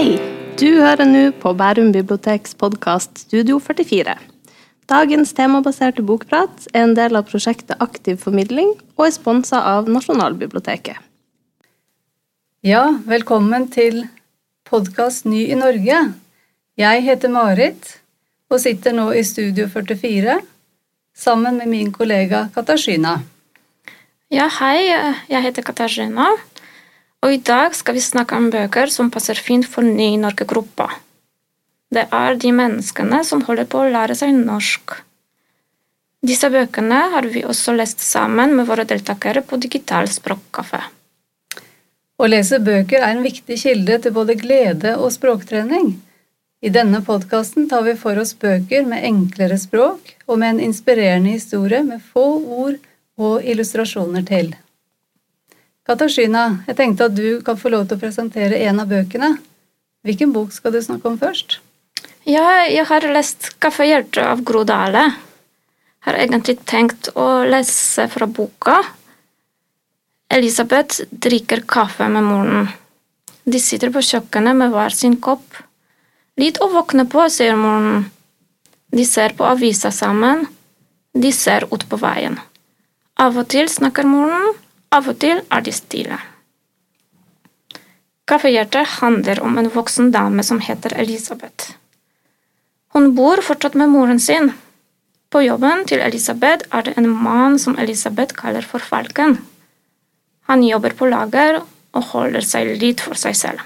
Hei! Du hører nå på Bærum biblioteks podkast Studio 44. Dagens temabaserte bokprat er en del av prosjektet Aktiv formidling og er sponsa av Nasjonalbiblioteket. Ja, velkommen til podkast Ny i Norge. Jeg heter Marit og sitter nå i Studio 44 sammen med min kollega Katarzyna. Ja, hei. Jeg heter Katarzyna. Og i dag skal vi snakke om bøker som passer fint for Ny Norge-gruppa. Det er de menneskene som holder på å lære seg norsk. Disse bøkene har vi også lest sammen med våre deltakere på Digital språkkafé. Å lese bøker er en viktig kilde til både glede og språktrening. I denne podkasten tar vi for oss bøker med enklere språk og med en inspirerende historie med få ord og illustrasjoner til. Katarzyna, jeg tenkte at du kan få lov til å presentere en av bøkene. Hvilken bok skal du snakke om først? Ja, jeg har lest 'Kaffehjerte' av Gro Dale. Har egentlig tenkt å lese fra boka. Elisabeth drikker kaffe med moren. De sitter på kjøkkenet med hver sin kopp. Litt å våkne på, sier moren. De ser på avisa sammen. De ser ut på veien. Av og til snakker moren, av og til er de stille. Kaffehjertet handler om en voksen dame som heter Elisabeth. Hun bor fortsatt med moren sin. På jobben til Elisabeth er det en mann som Elisabeth kaller for Falken. Han jobber på lager og holder seg litt for seg selv.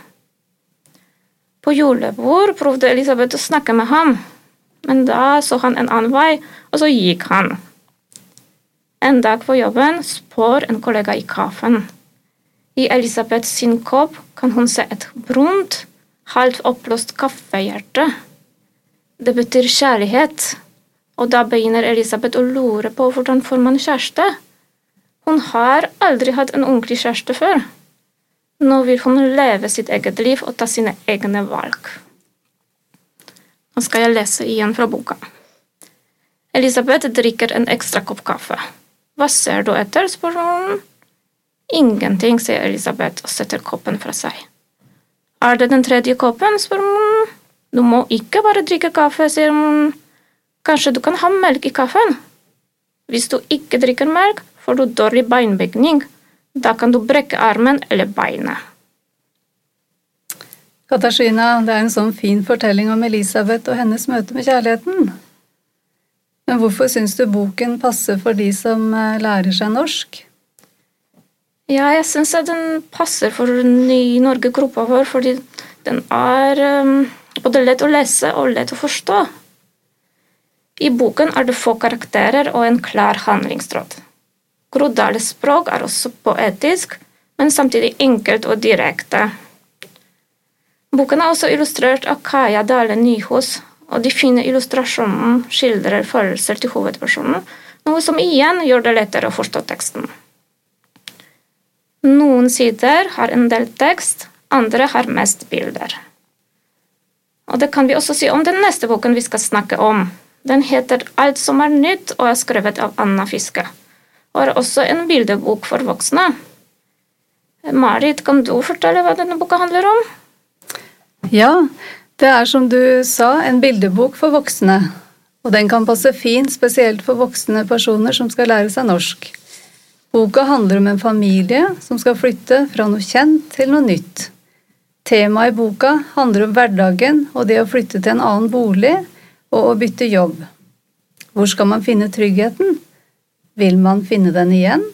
På julebord prøvde Elisabeth å snakke med ham, men da så han en annen vei, og så gikk han. En dag på jobben spør en kollega i kaffen. I Elisabeth sin kopp kan hun se et brunt, halvt oppblåst kaffehjerte. Det betyr kjærlighet, og da begynner Elisabeth å lure på hvordan får man kjæreste. Hun har aldri hatt en ordentlig kjæreste før. Nå vil hun leve sitt eget liv og ta sine egne valg. Nå skal jeg lese igjen fra boka. Elisabeth drikker en ekstra kopp kaffe. Hva ser du etter? spør hun. Ingenting, sier Elisabeth og setter koppen fra seg. Er det den tredje koppen? spør hun. Du må ikke bare drikke kaffe, sier hun. Kanskje du kan ha melk i kaffen? Hvis du ikke drikker melk, får du dårlig beinbygning. Da kan du brekke armen eller beinet. Katarzyna, det er en sånn fin fortelling om Elisabeth og hennes møte med kjærligheten. Men hvorfor syns du boken passer for de som eh, lærer seg norsk? Ja, jeg syns den passer for Ny Norge-gruppa vår, fordi den er um, både lett å lese og lett å forstå. I boken er det få karakterer og en klar handlingstråd. Grodales språk er også poetisk, men samtidig enkelt og direkte. Boken er også illustrert av Kaja Dale Nyhus, og de fine illustrasjonene skildrer følelser til hovedpersonen, noe som igjen gjør det lettere å forstå teksten. Noen sider har en del tekst, andre har mest bilder. Og det kan vi også si om den neste boken vi skal snakke om. Den heter Alt som er nytt og er skrevet av Anna Fiske, og er også en bildebok for voksne. Marit, kan du fortelle hva denne boka handler om? Ja, det er som du sa, en bildebok for voksne. Og den kan passe fint spesielt for voksne personer som skal lære seg norsk. Boka handler om en familie som skal flytte fra noe kjent til noe nytt. Temaet i boka handler om hverdagen og det å flytte til en annen bolig og å bytte jobb. Hvor skal man finne tryggheten? Vil man finne den igjen?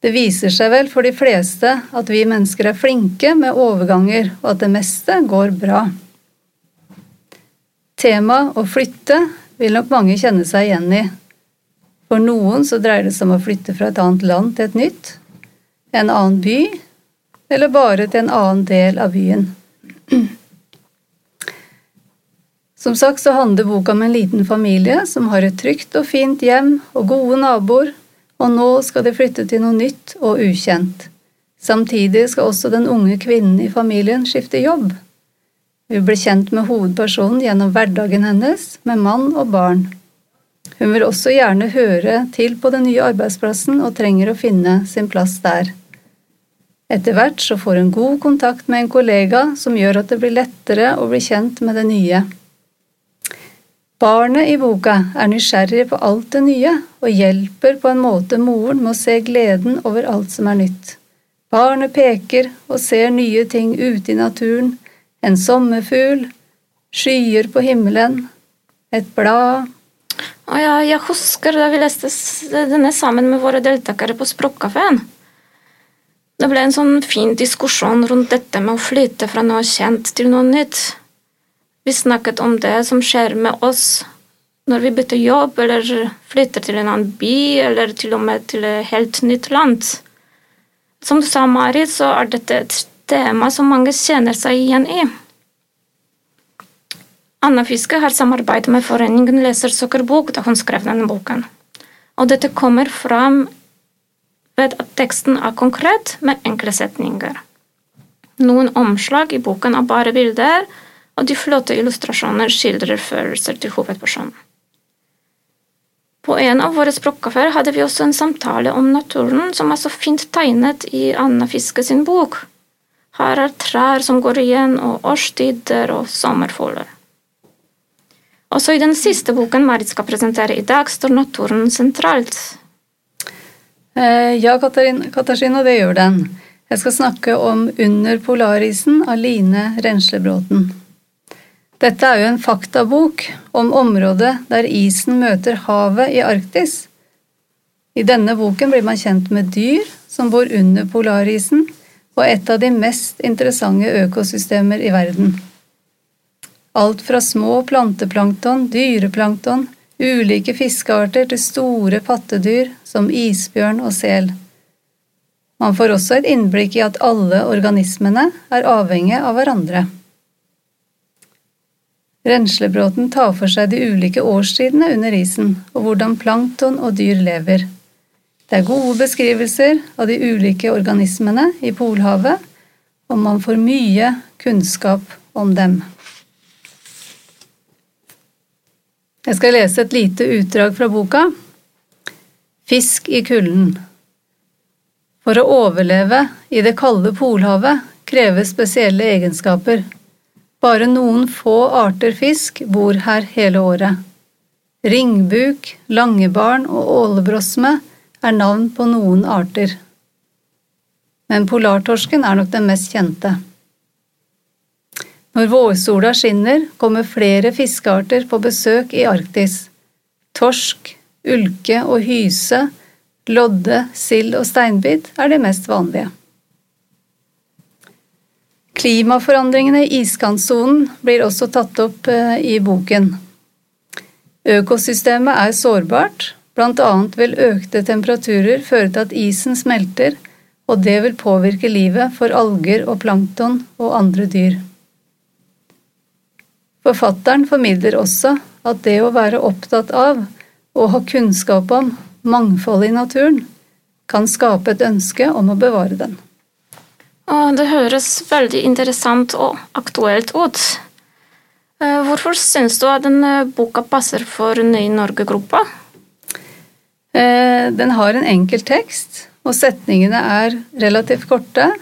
Det viser seg vel for de fleste at vi mennesker er flinke med overganger, og at det meste går bra. Temaet å flytte vil nok mange kjenne seg igjen i. For noen så dreier det seg om å flytte fra et annet land til et nytt, en annen by, eller bare til en annen del av byen. Som sagt så handler boka om en liten familie som har et trygt og fint hjem og gode naboer og nå skal de flytte til noe nytt og ukjent. Samtidig skal også den unge kvinnen i familien skifte jobb. Vi blir kjent med hovedpersonen gjennom hverdagen hennes, med mann og barn. Hun vil også gjerne høre til på den nye arbeidsplassen og trenger å finne sin plass der. Etter hvert så får hun god kontakt med en kollega som gjør at det blir lettere å bli kjent med det nye. Barnet i boka er nysgjerrig på alt det nye og hjelper på en måte moren med å se gleden over alt som er nytt. Barnet peker og ser nye ting ute i naturen, en sommerfugl, skyer på himmelen, et blad Å ja, jeg husker da vi leste denne sammen med våre deltakere på Språkkafeen. Det ble en sånn fin diskusjon rundt dette med å flytte fra noe kjent til noe nytt. Vi snakket om det som skjer med oss når vi bytter jobb eller flytter til en annen by eller til og med til et helt nytt land. Som du sa, Mari, så er dette et tema som mange kjenner seg igjen i. Anna Fiske har samarbeidet med Foreningen Lesersukkerbok da hun skrev denne boken. Og dette kommer fram ved at teksten er konkret med enkle setninger. Noen omslag i boken er bare bilder, og de flotte illustrasjoner skildrer følelser til hovedpersonen. På en av våre språkkafeer hadde vi også en samtale om naturen som er så fint tegnet i Anna Fiske sin bok. Her er trær som går igjen, og årstider og sommerfugler. Også i den siste boken Marit skal presentere i dag, står naturen sentralt. Eh, ja, Katarina, det gjør den. Jeg skal snakke om Under polarisen av Line Renslebråten. Dette er jo en faktabok om området der isen møter havet i Arktis. I denne boken blir man kjent med dyr som bor under polarisen, og et av de mest interessante økosystemer i verden. Alt fra små planteplankton, dyreplankton, ulike fiskearter til store pattedyr som isbjørn og sel. Man får også et innblikk i at alle organismene er avhengige av hverandre. Renslebråten tar for seg de ulike årstidene under isen, og hvordan plankton og dyr lever. Det er gode beskrivelser av de ulike organismene i Polhavet, og man får mye kunnskap om dem. Jeg skal lese et lite utdrag fra boka. Fisk i kulden. For å overleve i det kalde Polhavet kreves spesielle egenskaper. Bare noen få arter fisk bor her hele året. Ringbuk, langebarn og ålebrosme er navn på noen arter. Men polartorsken er nok den mest kjente. Når vårsola skinner, kommer flere fiskearter på besøk i Arktis. Torsk, ulke og hyse, lodde, sild og steinbit er de mest vanlige. Klimaforandringene i iskantsonen blir også tatt opp eh, i boken. Økosystemet er sårbart, bl.a. vil økte temperaturer føre til at isen smelter, og det vil påvirke livet for alger og plankton og andre dyr. Forfatteren formidler også at det å være opptatt av og ha kunnskap om mangfoldet i naturen kan skape et ønske om å bevare den. Og det høres veldig interessant og aktuelt ut. Eh, hvorfor syns du at denne boka passer for Ny Norge-gruppa? Eh, den har en enkel tekst, og setningene er relativt korte.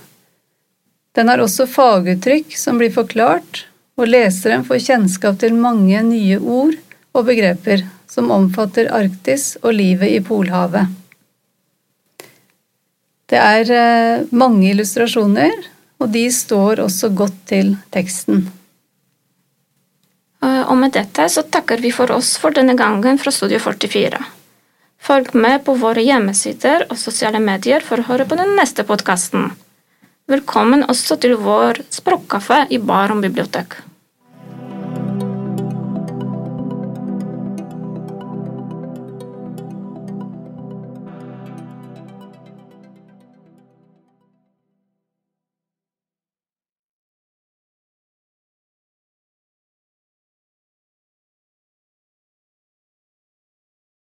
Den har også faguttrykk som blir forklart, og leseren får kjennskap til mange nye ord og begreper som omfatter Arktis og livet i Polhavet. Det er eh, mange illustrasjoner, og de står også godt til teksten. Eh, og med dette så takker vi for oss for denne gangen fra Studio 44. Følg med på våre hjemmesider og sosiale medier for å høre på den neste podkasten. Velkommen også til vår språkkafé i Barom bibliotek.